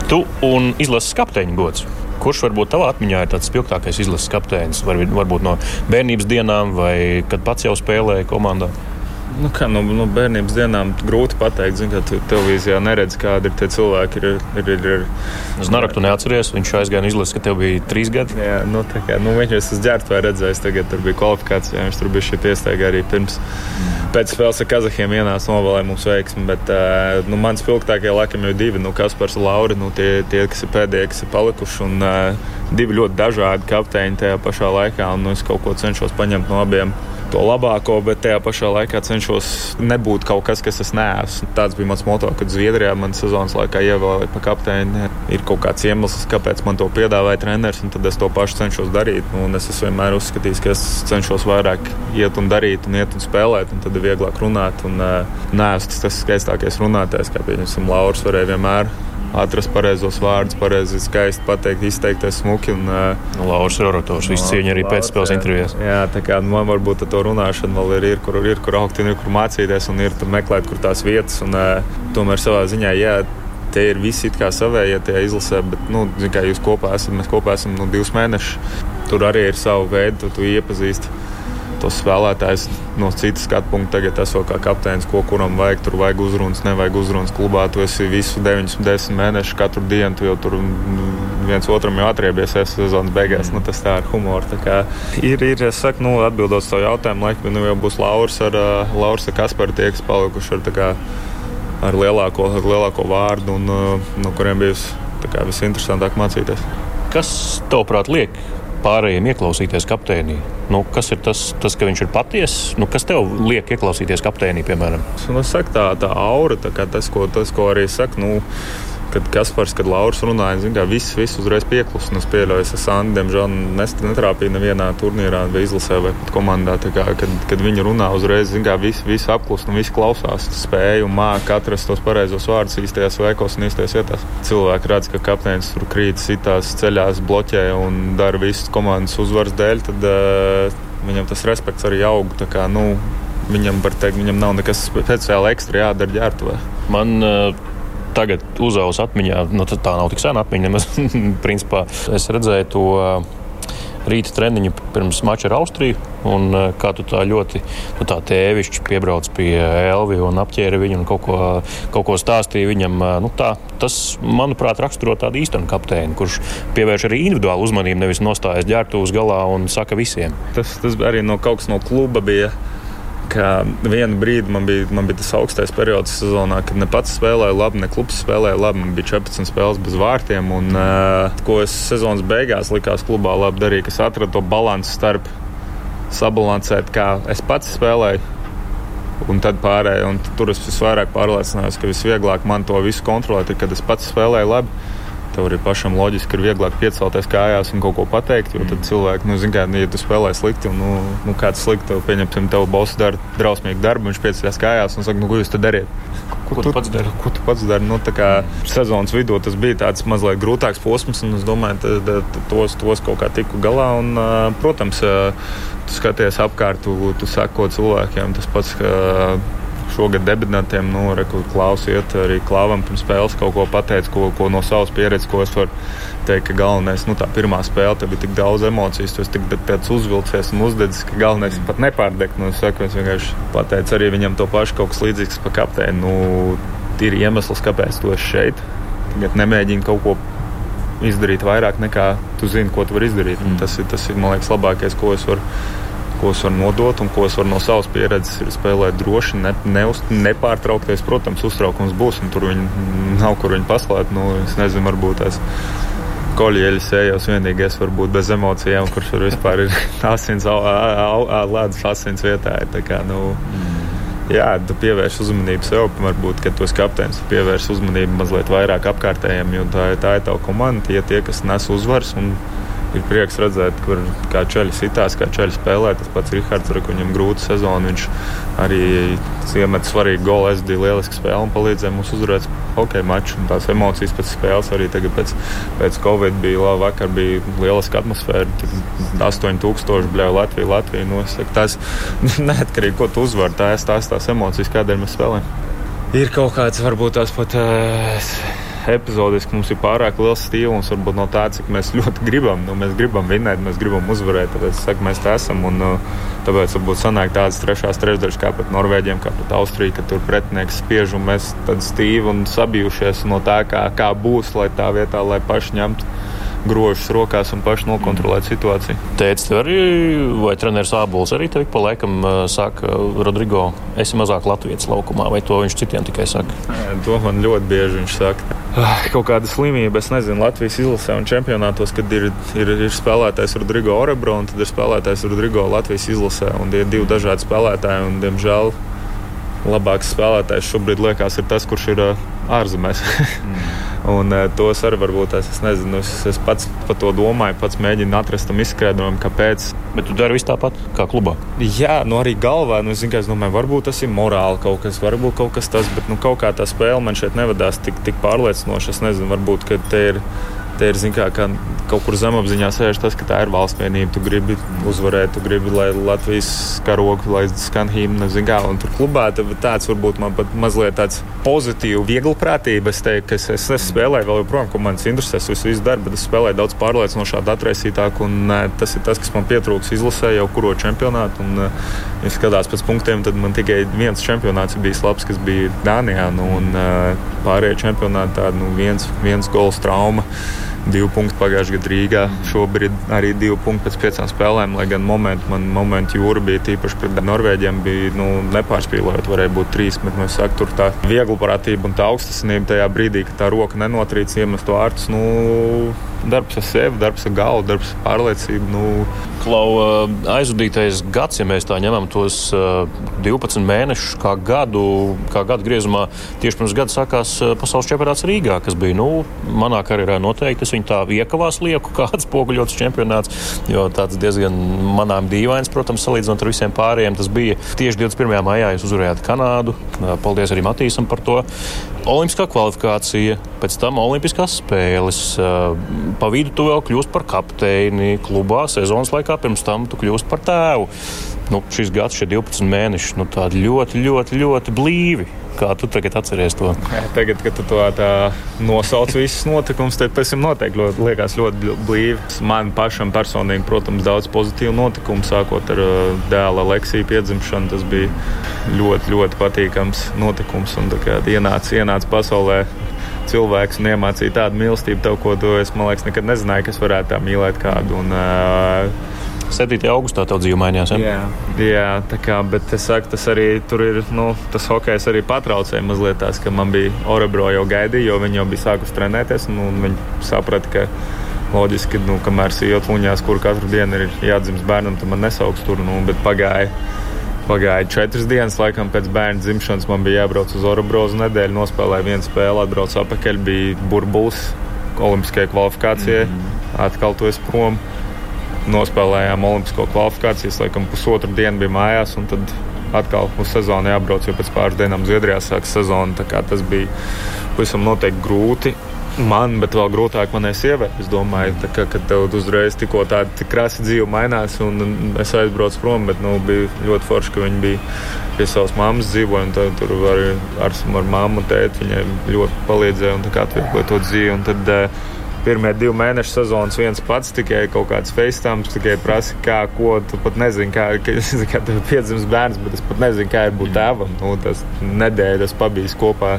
Tu un izlases kapteiņa gods. Kurš varbūt tavā atmiņā ir tāds spilgtākais izlases kapteinis? Var, varbūt no bērnības dienām, vai kad pats jau spēlēja komandā? Nu, kā no nu, bērnības dienām grūti pateikt, zin, ka tu televīzijā neredz, kādi ir tie cilvēki. Ir, ir, ir, ir. Es naraktu neatceries, viņš aizgāja izlases, ka tev bija trīs gadi. Jā, nu, tā kā nu, viņš es dzērtu vai redzējis, tagad tur bija kvalifikācija, viņš tur bija šī piestaiga arī pirms. Pēc spēles ar Kazahiem ienāca novēlēja mums veiksmi, bet nu, man spilgtākie laikam jau divi, nu, Kaspars un Laura, nu, tie, tie, kas ir pēdējie, kas ir palikuši. Un, divi ļoti dažādi kapteiņi tajā pašā laikā, un nu, es kaut ko cenšos paņemt no abiem to labāko, bet tajā pašā laikā cenšos nebūt kaut kas, kas es neesmu. Tāds bija mans moto, kad Zviedrijā man sezonas laikā ievēlēja par kapteini. Ir kaut kāds iemesls, kāpēc man to piedāvāja treneris, un tad es to pašu cenšos darīt. Un es esmu vienmēr uzskatījis, ka es cenšos vairāk iet un darīt, un iet un spēlēt, un tad ir vieglāk runāt. Un, uh, nē, tas, tas skaistākais runātājs, kā pieņemsim, Lauris varēja vienmēr atrast pareizos vārdus, pareizi skaisti pateikt, izteikties smuki. Un, nu, Lauris ir orators, visu cieņu arī pēcspēles intervijās. Jā, tā kā nu, man varbūt to runāšana vēl ir, ir, kur, ir, kur augt, ir, kur mācīties un ir meklēt, kur tās vietas. Un, tomēr savā ziņā, jā, tie ir visi kā savējie tie izlasē, bet, nu, kā jūs kopā esat, mēs kopā esam nu, divus mēnešus. Tur arī ir savu veidu, tu, tu iepazīsti tos spēlētājus no citas skatu punkta. Tagad esmu kā kapteinis, ko kuram vajag. Tur vajag uzrunas, nevajag uzrunas klubā. Tu esi visu 9, 10 mēnešus, katru dienu. Tu jau tur viens otram jau atriebies sezonas beigās. Nu, tas tā ir humors. Ir, ir, es saku, nu, atbildot to jautājumu, laikam nu, jau būs Lauris ar, uh, Lauris ar Kasparu, tie, kas palikuši ar, kā, ar, lielāko, ar lielāko vārdu un uh, no kuriem bijusi visinteresantāk mācīties. Kas, tavuprāt, liek pārējiem ieklausīties kapteinī? Nu, kas ir tas, tas, ka viņš ir patiess? Nu, kas tev liek ieklausīties kapteinī, piemēram? Nu, saku, tā, tā aura, tā tas, ko, tas, ko arī saka. Nu, kad Kaspars, kad Lauris runāja, zin, kā, viss, viss uzreiz pieklusa. Es pieļauju, ka Sandi, diemžēl, netrāpīja nevienā turnīrā, vai izlasē, vai pat komandā. Kā, kad, kad viņi runā, uzreiz zin, kā, viss, viss apklusa un viss klausās. Spēja un māca atrast tos pareizos vārdus īstajās veikos un īstajās vietās. Cilvēki redz, ka kapteinis tur krīt, sitās ceļās, bloķē un dara visu komandas uzvaras dēļ. Tad, uh, Viņam tas respekts arī aug. Kā, nu, viņam, teikt, viņam nav nekas speciāli ekstra jādara ģērbtuvē. Man uh, tagad uzaugs atmiņā, nu, tā nav tik sena atmiņa. Nemaz, principā es redzēju to rīta treniņu pirms mača ar Austriju. Un, kā tu tā ļoti nu, tā tēvišķi piebrauc pie Elvija un apķēri viņu un kaut ko, kaut ko stāstīja viņam. Nu, tā, tas, manuprāt, raksturo tādu īstenu kapteini, kurš pievērš arī individuālu uzmanību, nevis nostājas ģērbtuves galā un saka visiem. Tas, tas arī no kaut kas no kluba bija ka vienu brīdi man bija, man bija tas augstais periods sezonā, kad ne pats spēlēja labi, ne klubs spēlēja labi. Man bija 14 spēles bez vārtiem, un uh, ko es sezonas beigās likās klubā labi darīju, kas atrada to līdzsvaru starp sabalansēt, kā es pats spēlēju. Un tad pārējais, un tur es visvairāk pārliecinājos, ka visvieglāk man to visu kontrolēt, kad es pats spēlēju labi tev arī pašam loģiski ir vieglāk piecelties kājās un kaut ko pateikt. Jo tad cilvēki, nu, zina, nu, ja tu spēlē slikti, un nu, nu, kāds slikti, tev pieņemsim, tev boss dara drausmīgu darbu, viņš pieceļas kājās un saka, nu, ko jūs te dariet? Ko, ko tu pats dari? Ko tu pats dari? Nu, kā, sezonas vidū tas bija tāds mazliet grūtāks posms, un es domāju, ka tos, tos kaut kā tiku galā. Un, protams, tu skaties apkārt, tu, tu sako cilvēkiem. Tas pats, ka šogad debitantiem, nu, reku, klausiet, arī klāvam pirms spēles kaut ko pateikt, ko, ko no savas pieredzes, ko es varu teikt, ka galvenais, nu, tā pirmā spēle, tev bija tik daudz emociju, esi tik pēc uzvilcies un uzdedzis, ka galvenais ir pat nepārdegt. Nu, es, saku, es vienkārši pateicu arī viņam to pašu, kaut kas līdzīgs pa kapteini. Nu, ir iemesls, kāpēc tu esi šeit. Tagad nemēģini kaut ko izdarīt vairāk nekā tu zini, ko tu vari izdarīt. Mm. Tas, ir, tas ir, man liekas, labākais, ko es varu ko es varu nodot un ko es varu no savas pieredzes spēlēt droši, ne, neuz, nepārtraukties. Protams, uztraukums būs, un tur viņi nav kur viņi paslēpt. Nu, es nezinu, varbūt es kolieļus ejos vienīgais, varbūt bez emocijām, kurš tur vispār ir asins, ledus asins vietā. Ir, kā, nu, jā, tu pievērsi uzmanību sev, varbūt, kad tu esi kapteinis, pievērsi uzmanību mazliet vairāk apkārtējiem, jo tā, tā ir tava komanda, tie, tie kas nes uzvaras. Un, ir prieks redzēt, kur kā ceļš sitās, kā ceļš spēlē. Tas pats Rihards, ar viņam grūta sezona. Viņš arī iemet svarīgu golu. Es biju lieliski spēle un palīdzēja mums uzvarēt hokeja maču. Un tās emocijas pēc spēles arī tagad pēc, pēc Covid bija labi. Vakar bija lieliska atmosfēra. 8000 bļauj Latviju, Latviju. Nu, saku, tas neatkarīgi, ko tu uzvari, tās tās, tās emocijas, kādēļ mēs spēlējam. Ir kaut kāds, varbūt tās pat. Uh, epizodiski mums ir pārāk liels stils, varbūt no tā, cik mēs ļoti gribam. Nu, mēs gribam vinēt, mēs gribam uzvarēt, tāpēc saku, mēs tā esam. Un, tāpēc varbūt sanāk tādas trešās trešdaļas kā pret Norvēģiem, kā pret Austriju, ka tur pretinieks spiež un mēs tad stīvi un sabijušies no tā, kā, kā būs, lai tā vietā, lai paši ņemtu grožus rokās un paši nokontrolēt situāciju. Teicis, tev arī, vai treneris Ābols arī tev pa laikam saka, Rodrigo, esi mazāk Latvijas laukumā, vai to viņš citiem tikai saka? To man ļoti bieži viņš saka. Ah, kaut kāda slimība, es nezinu, Latvijas izlasē un čempionātos, kad ir, ir, ir spēlētājs Rodrigo Orebro un tad ir spēlētājs Rodrigo Latvijas izlasē. Un tie ir divi dažādi spēlētāji, un, diemžēl, labāks spēlētājs šobrīd liekas ir tas, kurš ir ārzemēs. Un uh, tos arī varbūt es, es nezinu, es, es pats par to domāju, pats mēģinu atrast tam izskaidrojumu, kāpēc. Bet tu dari visu tāpat kā klubā. Jā, nu arī galvā, nu, es, zinu, es domāju, varbūt tas ir morāli kaut kas, varbūt kaut kas tas, bet nu, kaut kā tā spēle man šeit nevadās tik, tik pārliecinoši. Es nezinu, varbūt te ir te ir kā, kā kaut kur zemapziņā sēž tas, ka tā ir valsts vienība. Tu gribi uzvarēt, tu gribi, lai Latvijas karogu, lai skan himna, kā, un tur klubā tāds varbūt man pat mazliet tāds pozitīvs, viegli prātība. Es teiktu, ka es, es, es spēlēju vēl joprojām, ko manas interesēs, visu, visu darbu, bet es spēlēju daudz pārliecinošāk, atraisītāk, un ne, tas ir tas, kas man pietrūks izlasē jau kuro čempionātu. Un, ja skatās pēc punktiem, tad man tikai viens čempionāts bija labs, kas bija Dānijā, nu, un pārējie čempionāti tādi nu, viens, viens gols trauma divi punkti pagājušajā gadā Rīgā. Šobrīd arī divi punkti pēc piecām spēlēm, lai gan momentu, man momentu jūra bija tīpaši pret Norvēģiem, bija nu, nepārspīlējot, varēja būt trīs. Bet, nu, saku, tur tā vieglprātība un tā augstasinība tajā brīdī, kad tā roka nenotrīc, iemest to ārtus. Nu, darbs ar sevi, darbs ar galvu, darbs ar pārliecību. Nu. Klau, aizvadītais gads, ja mēs tā ņemam tos 12 mēnešus kā gadu, kā gadu griezumā, tieši pirms gada sākās pasaules čempionāts Rīgā, kas bija nu, manā karjerā noteikti. Es viņu tā iekavās lieku, kāds poguļots čempionāts, jo tāds diezgan manām dīvains, protams, salīdzinot ar visiem pārējiem. Tas bija tieši 21. maijā, jūs uzvarējāt Kanādu. Paldies arī Matīsam par to. Olimpiskā kvalifikācija, pēc tam Olimpiskās spēles. Pa vidu tu vēl kļūsi par kapteini klubā sezonas laikā, pirms tam tu kļūsi par tēvu. Nu, šis gads, šie 12 mēneši, nu, tādi ļoti, ļoti, ļoti blīvi. Kā tu tagad atceries to? Tagad, kad tu to nosauc visus notikumus, tad pēc tam noteikti ļoti, liekas ļoti blīvi. Man pašam personīgi, protams, daudz pozitīvu notikumu, sākot ar uh, dēla Leksiju piedzimšanu. Tas bija ļoti, ļoti patīkams notikums un ienāca, ienāca pasaulē cilvēks un iemācīja tādu mīlestību, tev, ko tu, es, man liekas, nekad nezināju, kas varētu tā mīlēt kādu. Un, uh, 7. augustā tev dzīve mainījās. Ja? Jā, jā tā kā, bet es saku, tas arī tur ir, nu, tas hokejs arī patraucēja mazliet tās, ka man bija Orebro jau gaidīja, jo viņi jau bija sākuši trenēties, un, un viņi saprata, ka loģiski, nu, kamēr sījot luņās, kur katru dienu ir jādzimst bērnam, tad man nesauks tur, nu, bet pagāja. Pagāja četras dienas, laikam, pēc bērna dzimšanas man bija jābrauc uz Orobrozu nedēļu, nospēlēja vienu spēli, atbraucu atpakaļ, bija burbulis Olimpiskajai kvalifikācijai, mm -hmm. atkal to es prom nospēlējām Olimpisko kvalifikāciju. Es laikam pusotru dienu biju mājās, un tad atkal uz sezonu jābrauc, jo pēc pāris dienām Zviedrijā sākas sezona. Tas bija pavisam noteikti grūti. Man, bet vēl grūtāk manai sievai. Es domāju, ka, kad tev uzreiz tikko tāda krāsa dzīve mainās, un es aizbraucu prom, bet nu, bija ļoti forši, ka viņi bija pie savas mammas dzīvoja. Tur arī ar, ar mammu un tēti viņai ļoti palīdzēja un atviegloja to dzīvi. Un tad, uh, pirmie divi mēneši sezonas viens pats, tikai kaut kāds FaceTime, tikai prasa, kā, ko tu pat nezini, kā, kā tev ir piedzimis bērns, bet es pat nezinu, kā ir būt tēvam. Nu, tas nedēļa, tas pabijis kopā.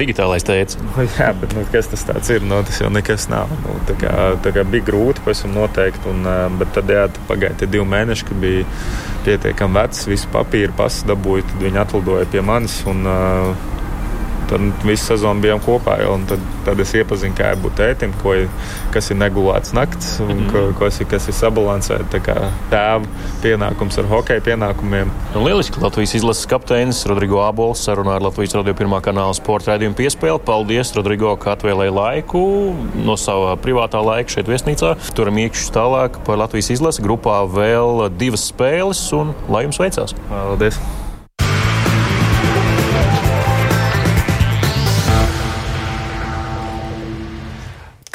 Digitālais teica. Nu, jā, bet nu, kas tas ir? Nu, tas jau nekas nav. Nu, tā kā, tā kā bija grūti, pēc tam noteikti. Un, bet tad, jā, pagāja tie divi mēneši, kad bija pietiekami vecs, visu papīru pasu dabūju, tad viņi atlidoja pie manis. Un, uh, Tad visu sezonu bijām kopā. Jau, tad, tad es iepazinu, kā ir būt tētim, ko, kas ir negulēts naktis un mm -hmm. ko, kas, ir, kas ir sabalansēts. Tēva pienākums ar hokeja pienākumiem. Nu, lieliski. Latvijas izlases kapteinis Rodrigo Abols sarunā ar Latvijas radio pirmā kanāla sporta raidījumu piespēli. Paldies, Rodrigo, ka atvēlēji laiku no sava privātā laika šeit viesnīcā. Turam iekšā tālāk par Latvijas izlasi. Grupā vēl divas spēles un lai jums veicās! Paldies!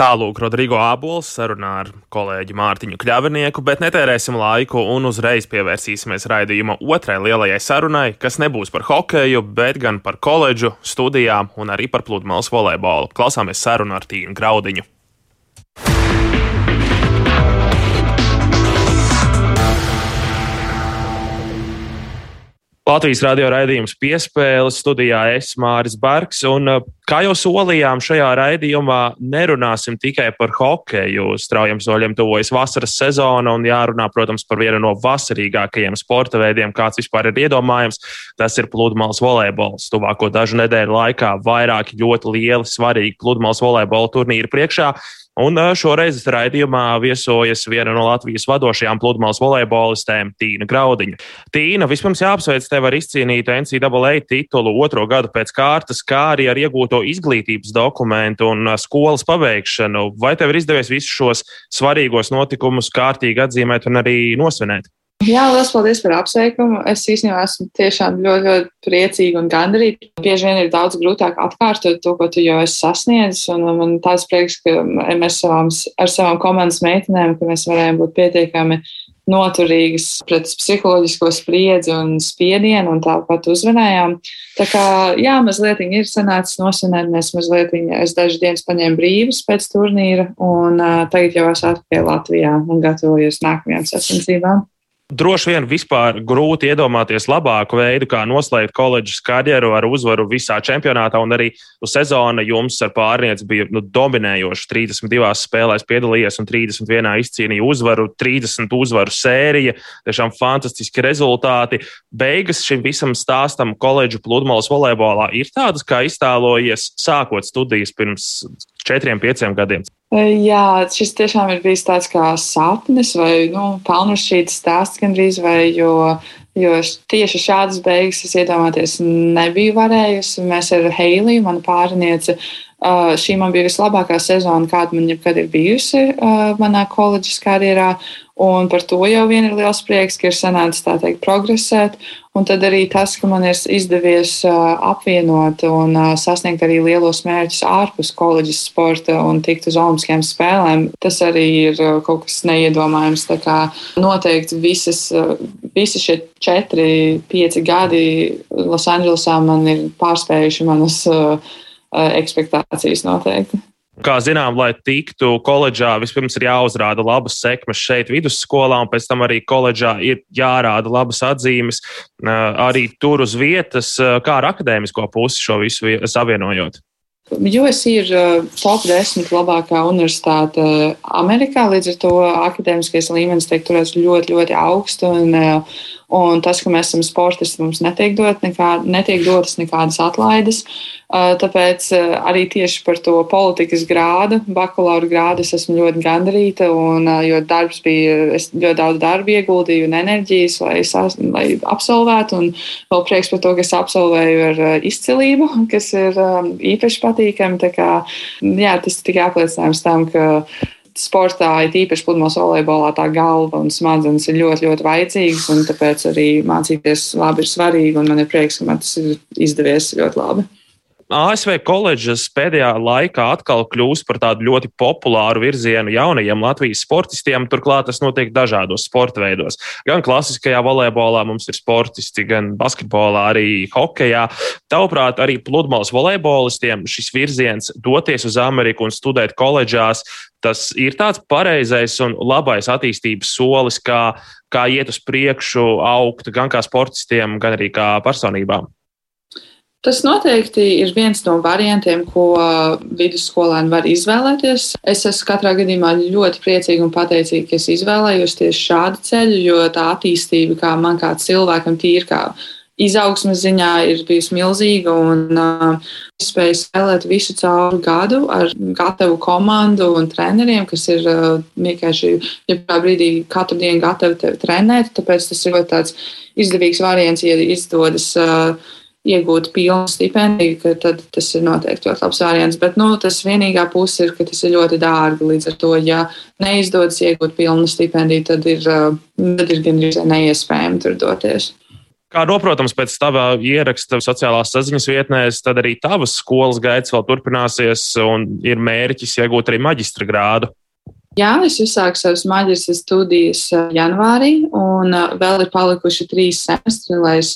Tālūk, Rodrigo Abols sarunā ar kolēģi Mārtiņu Kļavinieku, bet netērēsim laiku un uzreiz pievērsīsimies raidījuma otrai lielajai sarunai, kas nebūs par hokeju, bet gan par koledžu, studijām un arī par pludmales volejbolu. Klausāmies sarunu ar Tīnu Graudiņu. Latvijas radio raidījums piespēles studijā es Māris Bergs. Un, uh, kā jau solījām, šajā raidījumā nerunāsim tikai par hokeju. Straujam soļiem tuvojas vasaras sezona un jārunā, protams, par vienu no vasarīgākajiem sporta veidiem, kāds vispār ir iedomājams. Tas ir pludmales volejbols. Tuvāko dažu nedēļu laikā vairāki ļoti lieli, svarīgi pludmales volejbola turnīri priekšā. Un šoreiz raidījumā viesojas viena no Latvijas vadošajām pludmales volejbolistēm, Tīna Graudiņa. Tīna, vispirms jāapsveic tev ar izcīnītu NCAA titulu otro gadu pēc kārtas, kā arī ar iegūto izglītības dokumentu un skolas pabeigšanu. Vai tev ir izdevies visus šos svarīgos notikumus kārtīgi atzīmēt un arī nosvinēt? Jā, liels paldies par apsveikumu. Es īstenībā esmu tiešām ļoti, ļoti priecīga un gandarīta. Bieži vien ir daudz grūtāk atkārtot to, ko tu jau esi sasniedzis. Un man tāds prieks, ka mēs savām, ar savām komandas meitenēm, ka mēs varējām būt pietiekami noturīgas pret psiholoģisko spriedzi un spiedienu, un tāpat uzvanējām. Tā kā, jā, mazliet ir sanācis nosvinēt, mēs mazliet, es dažas dienas paņēmu brīvas pēc turnīra, un uh, tagad jau esmu atpakaļ Latvijā un gatavojos nākamajām sacensībām. Droši vien vispār grūti iedomāties labāku veidu, kā noslēgt koledžas karjeru ar uzvaru visā čempionātā. Un arī nu, sezona jums ar pārnieci bija nu, dominējoša. 32 spēlēs piedalījies un 31 izcīnīja uzvaru, 30 uzvaru sērija. Tiešām fantastiski rezultāti. Beigas šim visam stāstam koledžu pludmales volejbolā ir tādas, kā iztēlojies sākot studijas pirms četriem, pieciem gadiem. Jā, šis tiešām ir bijis tāds kā sapnis vai nu, pelnušķīts stāsts gandrīz, vai, jo, jo tieši šādas beigas es iedomāties nebiju varējusi. Mēs ar Heiliju, manu pārnieci, šī man bija vislabākā sezona, kāda man jebkad ir bijusi manā koledžas karjerā. Un par to jau vien ir liels prieks, ka ir sanācis tā teikt progresēt. Un tad arī tas, ka man ir izdevies apvienot un sasniegt arī lielos mērķus ārpus koledžas sporta un tikt uz Olimpiskajām spēlēm, tas arī ir kaut kas neiedomājams. Tā kā noteikti visas, visi šie četri, pieci gadi Losandželosā man ir pārspējuši manas ekspektācijas noteikti. Kā zinām, lai tiktu koledžā, vispirms ir jāuzrāda labas sekmes šeit, vidusskolā, un pēc tam arī koledžā ir jārāda labas atzīmes arī tur uz vietas, kā ar akadēmisko pusi šo visu savienojot. USC ir top 10 labākā universitāte Amerikā, līdz ar to akadēmiskais līmenis tiek turēts ļoti, ļoti augstu. Un, un tas, ka mēs esam sportisti, mums netiek, dot nekā, netiek dotas nekādas atlaides. Tāpēc arī tieši par to politikas grādu, bakalaura grādu, es esmu ļoti gandarīta. Un, jo darbs bija, es ļoti daudz darba ieguldīju un enerģijas, lai, lai absolvētu. Un vēl prieks par to, ka es absolvēju ar izcilību, kas ir īpaši patīkami. Kā, jā, tas tikai apliecinājums tam, ka sportā, it īpaši pludmales volejbolā, tā galva un smadzenes ir ļoti, ļoti vajadzīgas. Tāpēc arī mācīties labi ir svarīgi. Man ir prieks, ka man tas ir izdevies ļoti labi. ASV koledžas pēdējā laikā atkal kļūst par tādu ļoti populāru virzienu jaunajiem Latvijas sportistiem. Turklāt tas notiek dažādos sporta veidos. Gan klasiskajā volejbolā mums ir sportisti, gan basketbolā, arī hokeja. Tavuprāt, arī pludmales volejbolistiem šis virziens doties uz Ameriku un studēt koledžās, tas ir tāds pareizais un labais attīstības solis, kā, kā iet uz priekšu, augt gan kā sportistiem, gan arī kā personībām. Tas noteikti ir viens no variantiem, ko vidusskolēni var izvēlēties. Es esmu katrā gadījumā ļoti priecīga un pateicīga, ka es izvēlējos tieši šādu ceļu, jo tā attīstība, kā man kā cilvēkam, tīri kā izaugsmes ziņā, ir bijusi milzīga. Un uh, es spēju spēlēt visu cauru gadu ar gatavu komandu un treneriem, kas ir uh, vienkārši jebkurā brīdī katru dienu gatavi tevi trenēt. Tāpēc tas ir ļoti izdevīgs variants, ja izdodas. Uh, iegūt pilnu stipendiju, tad tas ir noteikti ļoti labs variants. Bet nu, tas vienīgā puse ir, ka tas ir ļoti dārgi. Līdz ar to, ja neizdodas iegūt pilnu stipendiju, tad ir, tad ir gandrīz neiespējami tur doties. Kā noprotams, pēc tava ieraksta sociālās saziņas vietnēs, tad arī tavas skolas gaitas vēl turpināsies un ir mērķis iegūt arī maģistra grādu. Jā, es uzsāku savas maģistra studijas janvārī, un vēl ir palikuši trīs semestri, lai es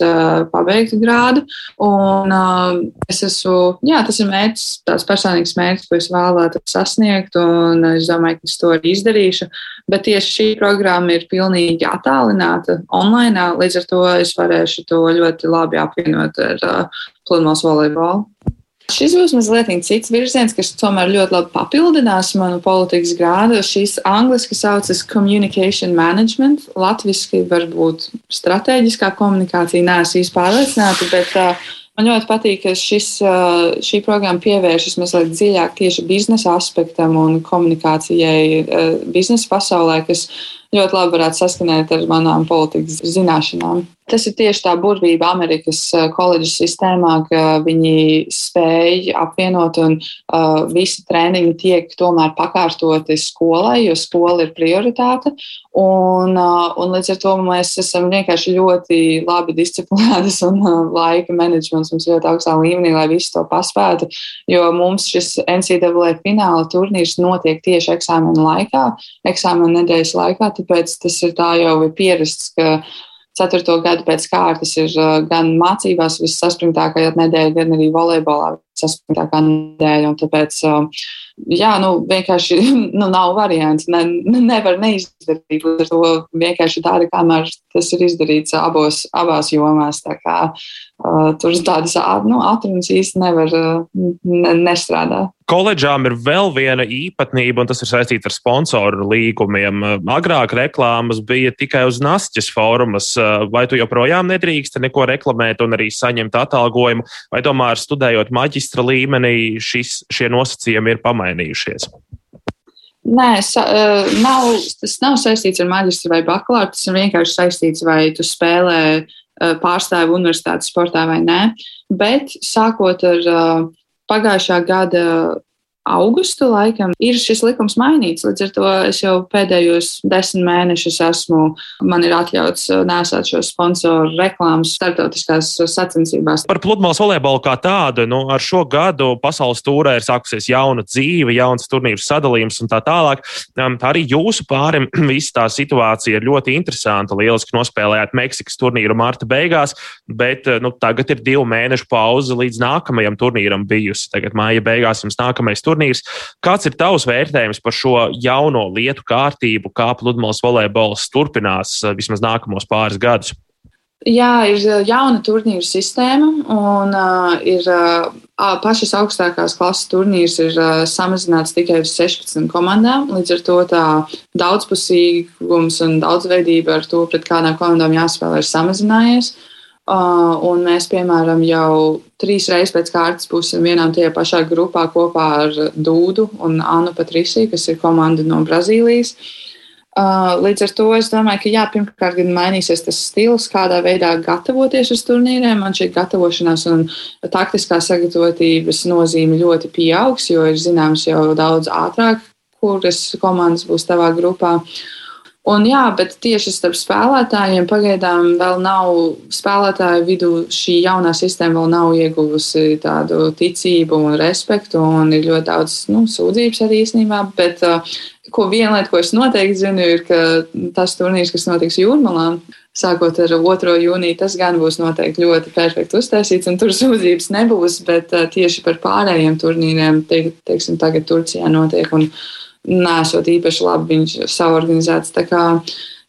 pabeigtu grādu. Un, es esmu, jā, tas ir mērķis, tāds personīgs mērķis, ko es vēlētos sasniegt, un es domāju, ka es to arī izdarīšu. Bet tieši šī programma ir pilnīgi attālināta online, līdz ar to es varēšu to ļoti labi apvienot ar pludmales volejbolu. Šis būs mazliet cits virziens, kas tomēr ļoti labi papildinās manu politikas grādu. Šis angļuiski saucas communication management, latviešu varbūt strateģiskā komunikācija, neesmu īsti pārliecināta, bet uh, man ļoti patīk, ka šis, uh, šī programma pievēršas mazliet dziļāk tieši biznesa aspektam un komunikācijai uh, biznesa pasaulē, kas ļoti labi varētu saskanēt ar manām politikas zināšanām. Tas ir tieši tā burvība Amerikas eh, koledžu sistēmā, ka viņi spēj apvienot un uh, visi treniņi tiek tomēr pakārtoti skolai, jo skola ir prioritāte. Un, uh, un līdz ar to mēs esam vienkārši ļoti labi disciplinētas un uh, laika menedžments mums ļoti augstā līmenī, lai visu to paspētu. Jo mums šis NCAA fināla turnīrs notiek tieši eksāmena laikā, eksāmena nedēļas laikā, tāpēc tas ir tā jau ir pierasts, ka ceturto gadu pēc kārtas ir gan mācībās viss saspringtākajā nedēļā, gan arī volejbolā saspringtākā nedēļa. Tāpēc, jā, nu, vienkārši nu, nav variants. Ne, nevar neizdarīt. Līdz ar to vienkārši tāda, kamēr tas ir izdarīts abos, abās jomās. Kā, uh, tur tādas nu, atrunas īsti nevar uh, ne, nestrādāt. Koledžām ir vēl viena īpatnība, un tas ir saistīts ar sponsoru līgumiem. Agrāk reklāmas bija tikai uz Nāsķas formas. Vai tu joprojām nedrīkst neko reklamēt un arī saņemt atalgojumu, vai tomēr studējot maģistra līmenī šis, šie nosacījumi ir pamainījušies? Nē, sa, nav, tas nav saistīts ar maģistru vai bakalauru. Tas ir vienkārši saistīts, vai tu spēlē pārstāvi universitātes sportā vai nē. Bet sākot ar pagājušā gada augustu laikam ir šis likums mainīts. Līdz ar to es jau pēdējos desmit mēnešus esmu, man ir atļauts nesāt šo sponsoru reklāmas starptautiskās sacensībās. Par pludmales volejbolu kā tādu, nu, ar šo gadu pasaules tūrē ir sākusies jauna dzīve, jauns turnīru sadalījums un tā tālāk. Tā arī jūsu pārim visa tā situācija ir ļoti interesanta. Lieliski nospēlējāt Meksikas turnīru marta beigās, bet nu, tagad ir divu mēnešu pauze līdz nākamajam turnīram bijusi. Tagad māja beigās jums nākamais turnīrs turnīrs. Kāds ir tavs vērtējums par šo jauno lietu kārtību, kā pludmales volejbols turpinās eh, vismaz nākamos pāris gadus? Jā, ir eh, jauna turnīru sistēma, un uh, ir uh, pašas augstākās klases turnīrs ir uh, samazināts tikai uz 16 komandām. Līdz ar to tā daudzpusīgums un daudzveidība ar to, pret kādām komandām jāspēlē, ir samazinājies. Uh, Uh, un mēs, piemēram, jau trīs reizes pēc kārtas būsim vienā un tajā pašā grupā kopā ar Dūdu un Anu Patrisiju, kas ir komanda no Brazīlijas. Uh, līdz ar to es domāju, ka jā, pirmkārt, gan mainīsies tas stils, kādā veidā gatavoties uz turnīriem. Man šī gatavošanās un taktiskā sagatavotības nozīme ļoti pieaugs, jo ir zināms jau daudz ātrāk, kuras komandas būs tavā grupā. Uh, Un, jā, bet tieši starp spēlētājiem pagaidām vēl nav spēlētāju vidū šī jaunā sistēma vēl nav ieguvusi tādu ticību un respektu, un ir ļoti daudz nu, sūdzības arī īstenībā. Bet uh, ko viena lieta, ko es noteikti zinu, ir, ka tas turnīrs, kas notiks Jūrmalā, sākot ar 2. jūniju, tas gan būs noteikti ļoti perfekti uztaisīts, un tur sūdzības nebūs, bet uh, tieši par pārējiem turnīriem, te, teiksim, tagad Turcijā notiek. Un, nesot īpaši labi viņš saorganizēts.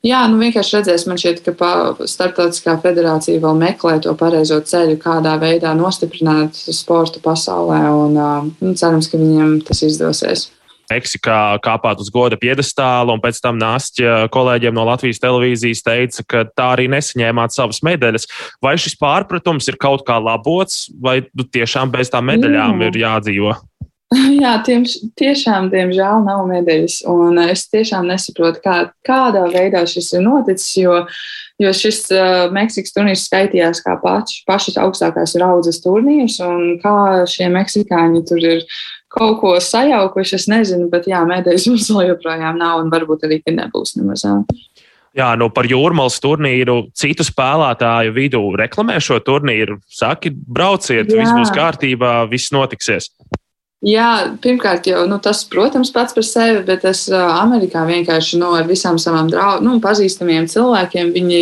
Jā, nu vienkārši redzēs, man šķiet, ka Startautiskā federācija vēl meklē to pareizo ceļu, kādā veidā nostiprināt sportu pasaulē, un nu, cerams, ka viņiem tas izdosies. Meksikā kāpāt uz goda piedestāla, un pēc tam Nāsķa kolēģiem no Latvijas televīzijas teica, ka tā arī nesaņēmāt savas medaļas. Vai šis pārpratums ir kaut kā labots, vai nu, tiešām bez tām medaļām mm. ir jādzīvot? Jā, tiem, tiešām, diemžēl, nav medaļas. Un es tiešām nesaprotu, kā, kādā veidā šis ir noticis. Jo, jo šis uh, Meksikas turnīrs skaitījās kā paš, pašas augstākās raudzes turnīrs, un kā šie meksikāņi tur ir kaut ko sajaukuši, es nezinu, bet jā, medaļas mums vēl joprojām nav, un varbūt arī nebūs nemaz. Jā, nu par jūrmālas turnīru citu spēlētāju vidū reklamē šo turnīru. Saki, brauciet, Jā. viss būs kārtībā, viss notiksies. Jā, pirmkārt, jau nu, tas, protams, pats par sevi, bet es Amerikā vienkārši nu, visām savām draugiem, nu, pazīstamiem cilvēkiem, viņi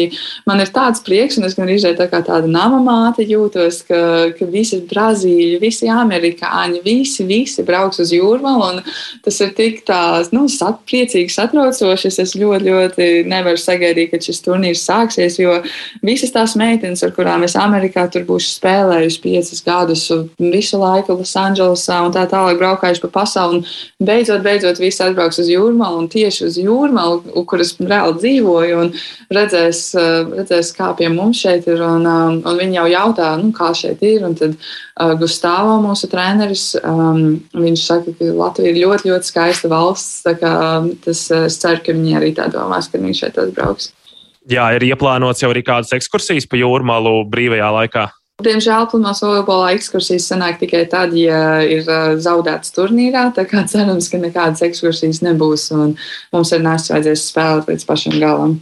man ir tāds prieks, un es gan izēju tā kā tāda nama māte jūtos, ka, ka visi Brazīļi, visi amerikāņi, visi, visi brauks uz jūrmalu, un tas ir tik tās, nu, sat, priecīgi satraucoši. Es ļoti, ļoti nevaru sagaidīt, kad šis turnīrs sāksies, jo visas tās meitenes, ar kurām es Amerikā tur būšu spēlējusi piecas gadus, visu laiku Losandželosā un tā tā tālāk braukājuši pa pasauli. Un beidzot, beidzot, visi atbrauks uz jūrmālu un tieši uz jūrmālu, kur es reāli dzīvoju, un redzēs, eh, redzēs kā pie mums šeit ir. Un, um, un viņi jau jautā, nu, kā šeit ir. Un tad uh, Gustavs, mūsu treneris, um, viņš saka, ka Latvija ir ļoti, ļoti skaista valsts. Tas, es ceru, ka viņi arī tā domās, kad viņš šeit atbrauks. Jā, ir ieplānots jau arī kādas ekskursijas pa jūrmālu brīvajā laikā. Diemžēl pludmales volejbola ekskursijas sanāk tikai tad, ja ir zaudēts turnīrā. Tā kā cerams, ka nekādas ekskursijas nebūs un mums ar Nāstu vajadzēs spēlēt līdz pašam galam.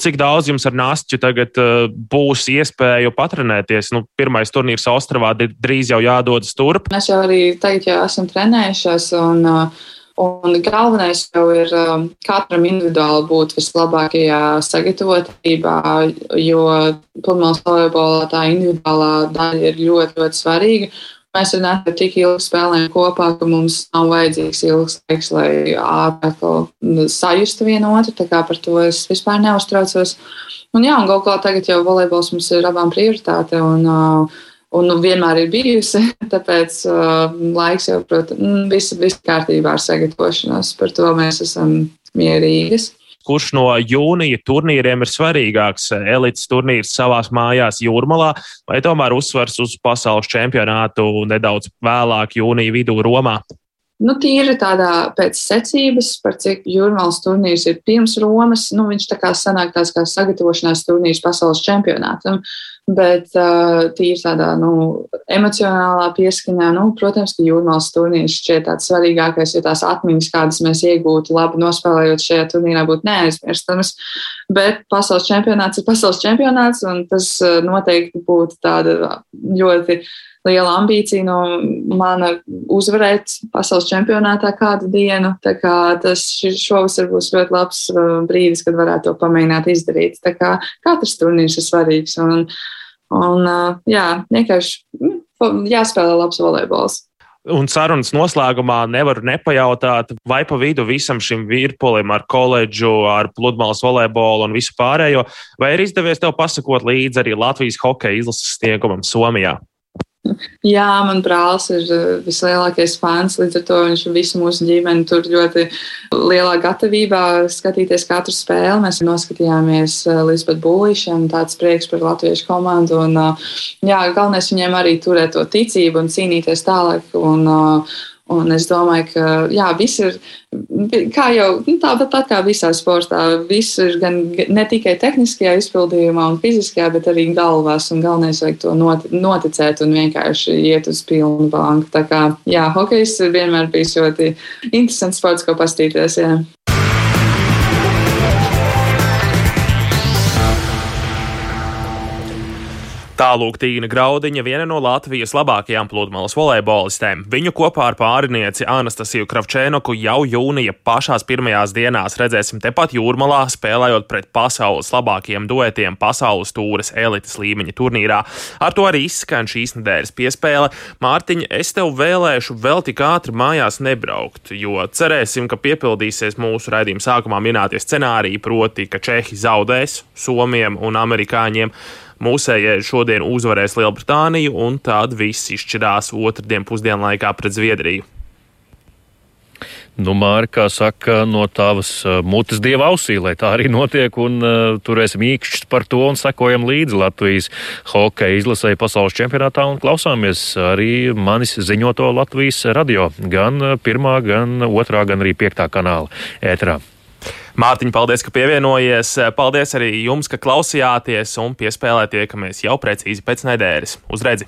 Cik daudz jums ar Nāstu tagad būs iespēju patrenēties? Nu, pirmais turnīrs Ostravā drīz jau jādodas turp. Mēs jau arī tagad jau esam trenējušies. Un, uh, Un galvenais jau ir um, katram individuāli būt vislabākajā sagatavotībā, jo pludmales volejbolā tā individuālā daļa ir ļoti, ļoti svarīga. Mēs ar Nētu tik ilgi spēlējam kopā, ka mums nav vajadzīgs ilgs laiks, lai ātrāk sajustu vienu otru. Tā kā par to es vispār neuztraucos. Un jā, un galu galā tagad jau volejbols mums ir abām prioritāte. Un, uh, un nu, vienmēr ir bijusi. Tāpēc uh, laiks jau, protams, mm, viss vis kārtībā ar sagatavošanos. Par to mēs esam mierīgas. Kurš no jūnija turnīriem ir svarīgāks? Elites turnīrs savā mājās, Jūrmalā, vai tomēr uzsvars uz pasaules čempionātu nedaudz vēlāk, jūnija vidū Romā? Nu, tīri tādā pēc secības, par cik jūrmālas turnīrs ir pirms Romas, nu, viņš tā kā sanāk tās kā sagatavošanās turnīrs pasaules čempionātam. Bet uh, tīri tādā nu, emocionālā pieskaņā, nu, protams, ka jūrmālas turnīrs šķiet tāds svarīgākais, jo tās atmiņas, kādas mēs iegūtu labi nospēlējot šajā turnīrā, būtu neaizmirstamas. Bet pasaules čempionāts ir pasaules čempionāts, un tas noteikti būtu tāda ļoti liela ambīcija no mana uzvarēt pasaules čempionātā kādu dienu. Tā kā tas šovasar būs ļoti labs brīdis, kad varētu to pamēģināt izdarīt. Tā kā katrs turnīrs ir svarīgs. Un, un jā, vienkārši mm, jāspēlē labs volejbols. Un sarunas noslēgumā nevaru nepajautāt, vai pa vidu visam šim virpulim ar koledžu, ar pludmales volejbolu un visu pārējo, vai ir izdevies tev pasakot līdzi arī Latvijas hokeja izlases sniegumam Somijā? Jā, man brālis ir eh, vislielākais fans. Līdz ar to viņš visu mūsu ģimeni tur ļoti lielā gatavībā skatīties katru spēli. Mēs noskatījāmies eh, līdz pat būlīšiem, tāds prieks par latviešu komandu. Un, eh, jā, galvenais viņiem arī turēt to ticību un cīnīties tālāk. Un, Un es domāju, ka jā, viss ir kā jau nu, tāpat tā kā visā sportā. Viss ir gan ne tikai tehniskajā izpildījumā un fiziskajā, bet arī galvās. Un galvenais vajag to noticēt un vienkārši iet uz pilnu banku. Tā kā jā, hokejs ir vienmēr bijis ļoti interesants sports, ko pastīties. Jā. Tālūk Tīna Graudiņa, viena no Latvijas labākajām pludmales volejbolistēm. Viņu kopā ar pārinieci Anastasiju Kravčēnoku jau jūnija pašās pirmajās dienās redzēsim tepat jūrmalā, spēlējot pret pasaules labākajiem duetiem pasaules tūres elites līmeņa turnīrā. Ar to arī izskan šīs nedēļas piespēle. Mārtiņa, es tev vēlēšu vēl tik ātri mājās nebraukt, jo cerēsim, ka piepildīsies mūsu raidījuma sākumā minētie scenāriji, proti, ka Čehi zaudēs Somiem un Amerikāņiem. Mūsējie šodien uzvarēs Lielbritāniju, un tad viss izšķirās otrdien pusdienlaikā pret Zviedriju. Nu, Mārka, kā saka, no tavas uh, mutes dieva ausī, lai tā arī notiek, un uh, turēsim īkšķis par to un sekojam līdzi Latvijas hokeja izlasēji pasaules čempionātā un klausāmies arī manis ziņoto Latvijas radio, gan uh, pirmā, gan otrā, gan arī piektā kanāla ētrā. Mārtiņ, paldies, ka pievienojies. Paldies arī jums, ka klausījāties un piespēlētie, ka mēs jau precīzi pēc nedēļas. Uz redzi!